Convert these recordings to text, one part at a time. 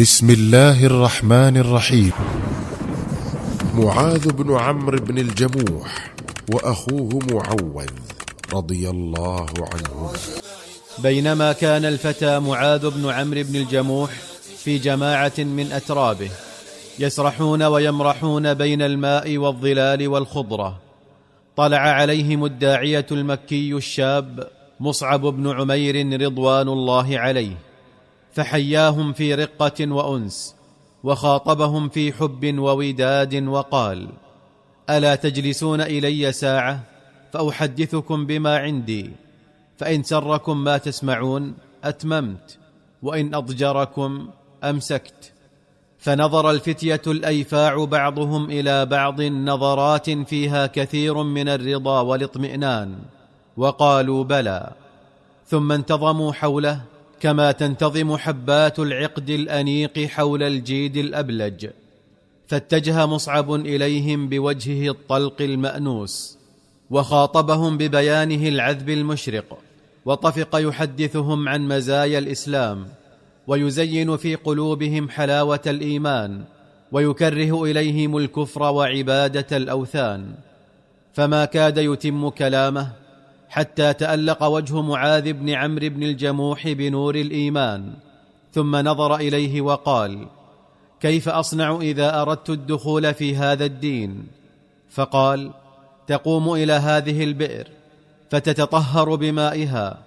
بسم الله الرحمن الرحيم. معاذ بن عمرو بن الجموح وأخوه معوذ رضي الله عنهما بينما كان الفتى معاذ بن عمرو بن الجموح في جماعة من أترابه يسرحون ويمرحون بين الماء والظلال والخضرة. طلع عليهم الداعية المكي الشاب مصعب بن عمير رضوان الله عليه. فحياهم في رقة وأنس وخاطبهم في حب ووداد وقال ألا تجلسون إلي ساعة فأحدثكم بما عندي فإن سركم ما تسمعون أتممت وإن أضجركم أمسكت. فنظر الفتية الأيفاع بعضهم إلى بعض نظرات فيها كثير من الرضا والاطمئنان وقالوا بلى. ثم انتظموا حوله كما تنتظم حبات العقد الأنيق حول الجيد الأبلج. فاتجه مصعب إليهم بوجهه الطلق المأنوس وخاطبهم ببيانه العذب المشرق وطفق يحدثهم عن مزايا الإسلام ويزين في قلوبهم حلاوة الإيمان ويكره إليهم الكفر وعبادة الأوثان. فما كاد يتم كلامه حتى تألق وجه معاذ بن عمرو بن الجموح بنور الإيمان ثم نظر إليه وقال كيف أصنع إذا أردت الدخول في هذا الدين؟ فقال تقوم إلى هذه البئر فتتطهر بمائها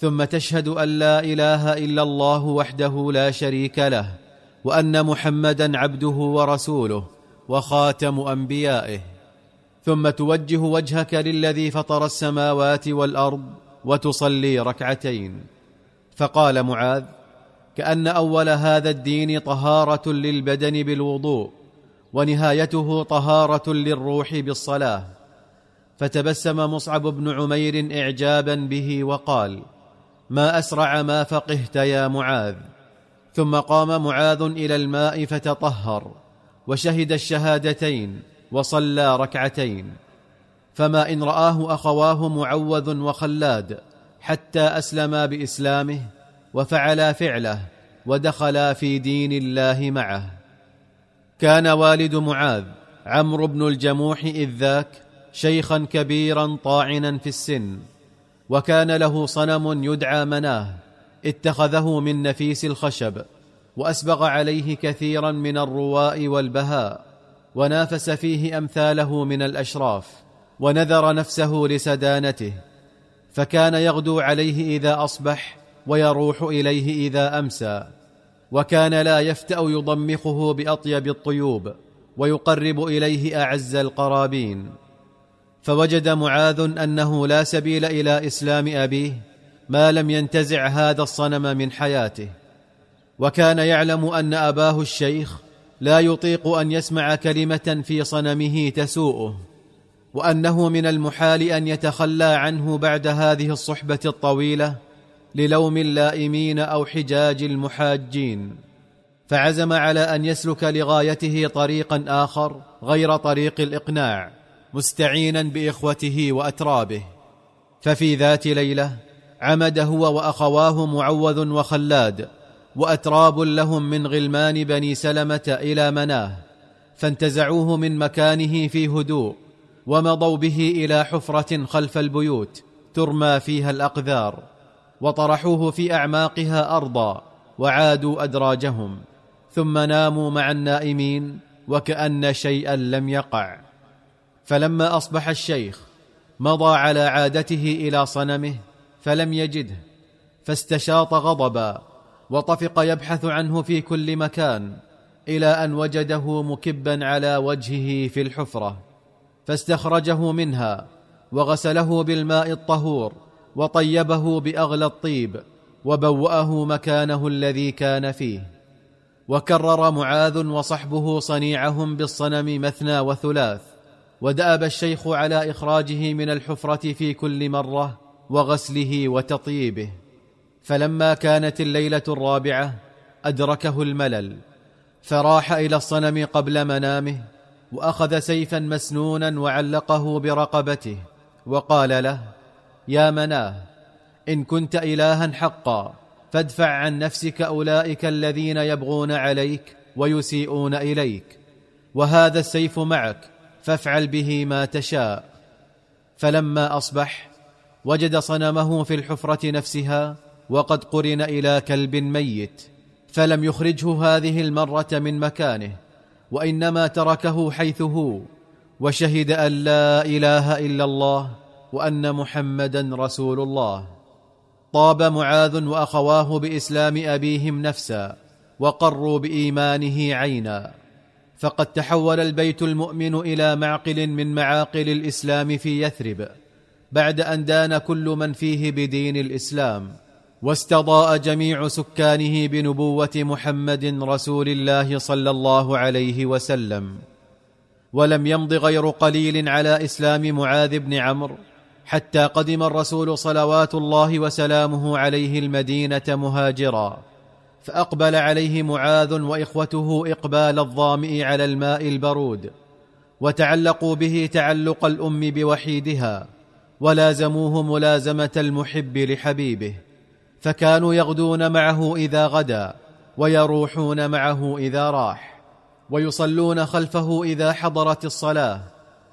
ثم تشهد أن لا إله إلا الله وحده لا شريك له وأن محمدا عبده ورسوله وخاتم أنبيائه. ثم توجه وجهك للذي فطر السماوات والأرض وتصلي ركعتين. فقال معاذ كأن أول هذا الدين طهارة للبدن بالوضوء ونهايته طهارة للروح بالصلاة. فتبسم مصعب بن عمير اعجابا به وقال ما أسرع ما فقهت يا معاذ. ثم قام معاذ إلى الماء فتطهر وشهد الشهادتين وصلى ركعتين. فما إن رآه أخواه معوذ وخلاد حتى أسلما بإسلامه وفعلا فعله ودخلا في دين الله معه. كان والد معاذ عمرو بن الجموح إذ ذاك شيخا كبيرا طاعنا في السن وكان له صنم يدعى مناه اتخذه من نفيس الخشب وأسبغ عليه كثيرا من الرواء والبهاء. ونافس فيه أمثاله من الأشراف ونذر نفسه لسدانته فكان يغدو عليه إذا أصبح ويروح إليه إذا أمسى وكان لا يفتأ يضمخه بأطيب الطيوب ويقرب إليه أعز القرابين. فوجد معاذ أنه لا سبيل إلى إسلام أبيه ما لم ينتزع هذا الصنم من حياته وكان يعلم أن أباه الشيخ لا يطيق أن يسمع كلمة في صنمه تسوءه وأنه من المحال أن يتخلى عنه بعد هذه الصحبة الطويلة للوم اللائمين أو حجاج المحاجين. فعزم على أن يسلك لغايته طريقا آخر غير طريق الإقناع مستعينا بإخوته وأترابه. ففي ذات ليلة عمد هو وأخواه معوذ وخلاد وأتراب لهم من غلمان بني سلمة إلى مناه فانتزعوه من مكانه في هدوء ومضوا به إلى حفرة خلف البيوت ترمى فيها الأقذار وطرحوه في أعماقها أرضا وعادوا أدراجهم ثم ناموا مع النائمين وكأن شيئا لم يقع. فلما أصبح الشيخ مضى على عادته إلى صنمه فلم يجده فاستشاط غضبا وطفق يبحث عنه في كل مكان إلى أن وجده مكبا على وجهه في الحفرة فاستخرجه منها وغسله بالماء الطهور وطيبه بأغلى الطيب وبوأه مكانه الذي كان فيه. وكرر معاذ وصحبه صنيعهم بالصنم مثنى وثلاث ودأب الشيخ على إخراجه من الحفرة في كل مرة وغسله وتطييبه فلما كانت الليلة الرابعة أدركه الملل فراح إلى الصنم قبل منامه وأخذ سيفا مسنونا وعلقه برقبته وقال له يا مناه إن كنت الها حقا فادفع عن نفسك أولئك الذين يبغون عليك ويسيئون إليك وهذا السيف معك فافعل به ما تشاء. فلما أصبح وجد صنمه في الحفرة نفسها وقد قرن إلى كلب ميت فلم يخرجه هذه المرة من مكانه وإنما تركه حيث هو وشهد أن لا إله إلا الله وأن محمدا رسول الله. طاب معاذ وأخواه بإسلام أبيهم نفسا وقروا بإيمانه عينا. فقد تحول البيت المؤمن إلى معقل من معاقل الإسلام في يثرب بعد أن دان كل من فيه بدين الإسلام. واستضاء جميع سكانه بنبوة محمد رسول الله صلى الله عليه وسلم. ولم يمض غير قليل على إسلام معاذ بن عمرو حتى قدم الرسول صلوات الله وسلامه عليه المدينة مهاجرا. فأقبل عليه معاذ وإخوته إقبال الظامئ على الماء البرود وتعلقوا به تعلق الأم بوحيدها ولازموه ملازمة المحب لحبيبه. فكانوا يغدون معه إذا غدا ويروحون معه إذا راح ويصلون خلفه إذا حضرت الصلاة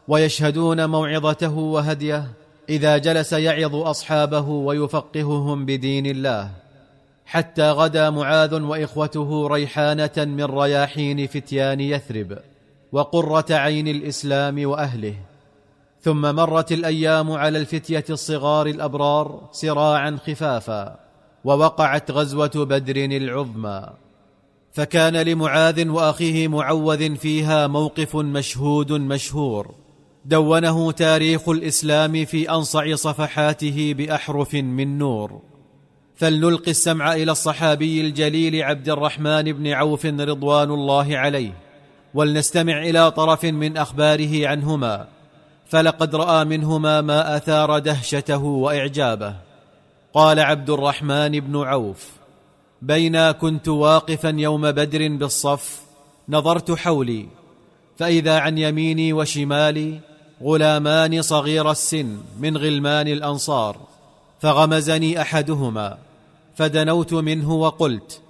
ويشهدون موعظته وهديه إذا جلس يعظ أصحابه ويفقههم بدين الله. حتى غدا معاذ وإخوته ريحانة من رياحين فتيان يثرب وقرة عين الإسلام وأهله. ثم مرت الأيام على الفتية الصغار الأبرار سراعا خفافا. ووقعت غزوة بدر العظمى. فكان لمعاذ وأخيه معوذ فيها موقف مشهود مشهور. دونه تاريخ الإسلام في أنصع صفحاته بأحرف من نور. فلنلقي السمع إلى الصحابي الجليل عبد الرحمن بن عوف رضوان الله عليه ولنستمع إلى طرف من أخباره عنهما. فلقد رأى منهما ما أثار دهشته وإعجابه. قال عبد الرحمن بن عوف بينا كنت واقفا يوم بدر بالصف نظرت حولي فإذا عن يميني وشمالي غلامان صغير السن من غلمان الأنصار فغمزني أحدهما فدنوت منه وقلت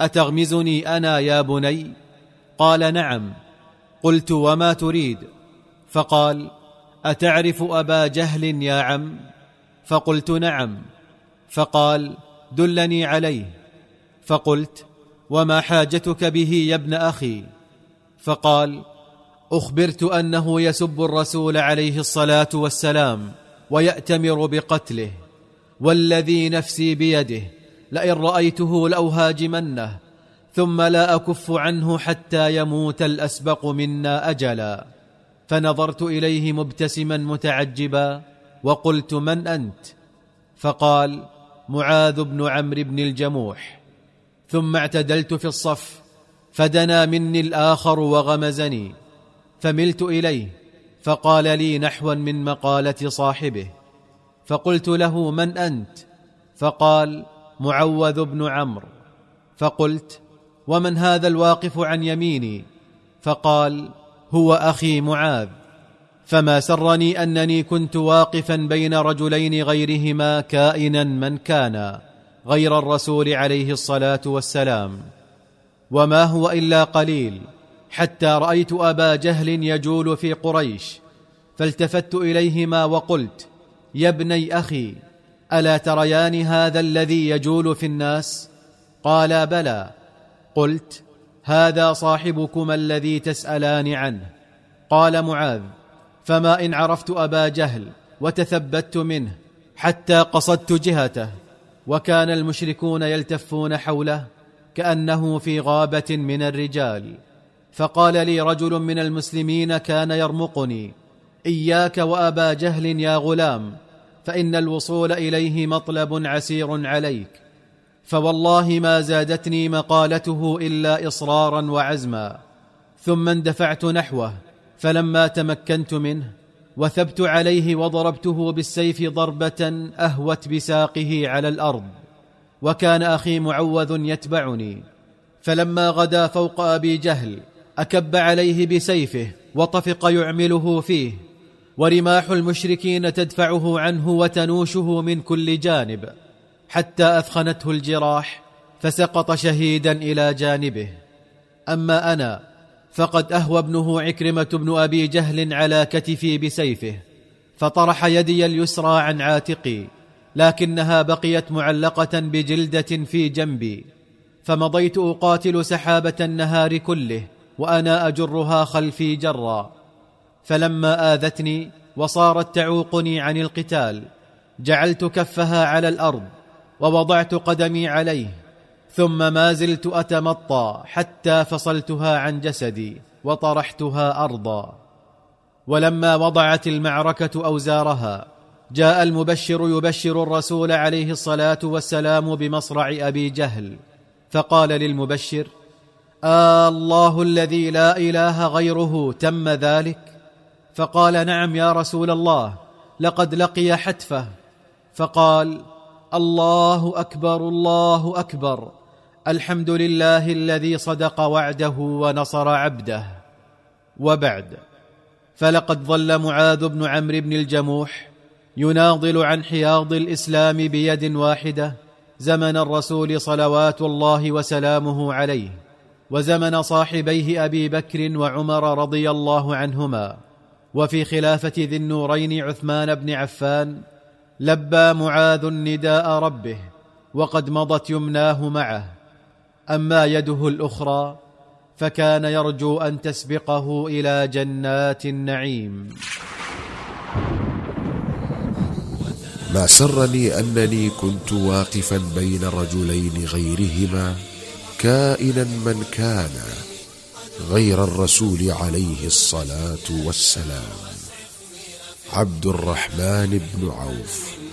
أتغمزني أنا يا بني؟ قال نعم. قلت وما تريد؟ فقال أتعرف أبا جهل يا عم؟ فقلت نعم. فقال دلني عليه. فقلت وما حاجتك به يا ابن أخي؟ فقال أخبرت أنه يسب الرسول عليه الصلاة والسلام ويأتمر بقتله والذي نفسي بيده لئن رأيته لاهاجمنه ثم لا أكف عنه حتى يموت الأسبق منا أجلا. فنظرت إليه مبتسما متعجبا وقلت من أنت؟ فقال معاذ بن عمرو بن الجموح. ثم اعتدلت في الصف فدنا مني الآخر وغمزني فملت إليه فقال لي نحوا من مقالة صاحبه. فقلت له من أنت؟ فقال معوذ بن عمرو. فقلت ومن هذا الواقف عن يميني؟ فقال هو أخي معاذ. فما سرني أنني كنت واقفا بين رجلين غيرهما كائنا من كان غير الرسول عليه الصلاة والسلام. وما هو إلا قليل حتى رأيت أبا جهل يجول في قريش فالتفت إليهما وقلت يا ابني أخي ألا تريان هذا الذي يجول في الناس؟ قالا بلى. قلت هذا صاحبكما الذي تسألان عنه. قال معاذ فما إن عرفت أبا جهل وتثبت منه حتى قصدت جهته وكان المشركون يلتفون حوله كأنه في غابة من الرجال. فقال لي رجل من المسلمين كان يرمقني إياك وأبا جهل يا غلام فإن الوصول إليه مطلب عسير عليك. فوالله ما زادتني مقالته إلا إصرارا وعزما ثم اندفعت نحوه فلما تمكنت منه وثبت عليه وضربته بالسيف ضربة أهوت بساقه على الأرض وكان أخي معوذ يتبعني. فلما غدا فوق أبي جهل أكب عليه بسيفه وطفق يعمله فيه ورماح المشركين تدفعه عنه وتنوشه من كل جانب حتى أثخنته الجراح فسقط شهيدا إلى جانبه. أما أنا فقد أهوى ابنه عكرمة بن أبي جهل على كتفي بسيفه فطرح يدي اليسرى عن عاتقي لكنها بقيت معلقة بجلدة في جنبي فمضيت أقاتل سحابة النهار كله وأنا أجرها خلفي جرا. فلما آذتني وصارت تعوقني عن القتال جعلت كفها على الأرض ووضعت قدمي عليه ثم ما زلت أتمطى حتى فصلتها عن جسدي وطرحتها أرضا. ولما وضعت المعركة أوزارها جاء المبشر يبشر الرسول عليه الصلاة والسلام بمصرع أبي جهل فقال للمبشر آه الله الذي لا إله غيره تم ذلك؟ فقال نعم يا رسول الله لقد لقي حتفه. فقال الله أكبر الله أكبر. الحمد لله الذي صدق وعده ونصر عبده. وبعد فلقد ظل معاذ بن عمرو بن الجموح يناضل عن حياض الإسلام بيد واحدة زمن الرسول صلوات الله وسلامه عليه وزمن صاحبيه أبي بكر وعمر رضي الله عنهما وفي خلافة ذي النورين عثمان بن عفان لبى معاذ نداء ربه وقد مضت يمناه معه. أما يده الأخرى فكان يرجو أن تسبقه إلى جنات النعيم. ما سرني أنني كنت واقفا بين رجلين غيرهما كائنا من كان غير الرسول عليه الصلاة والسلام. عبد الرحمن بن عوف.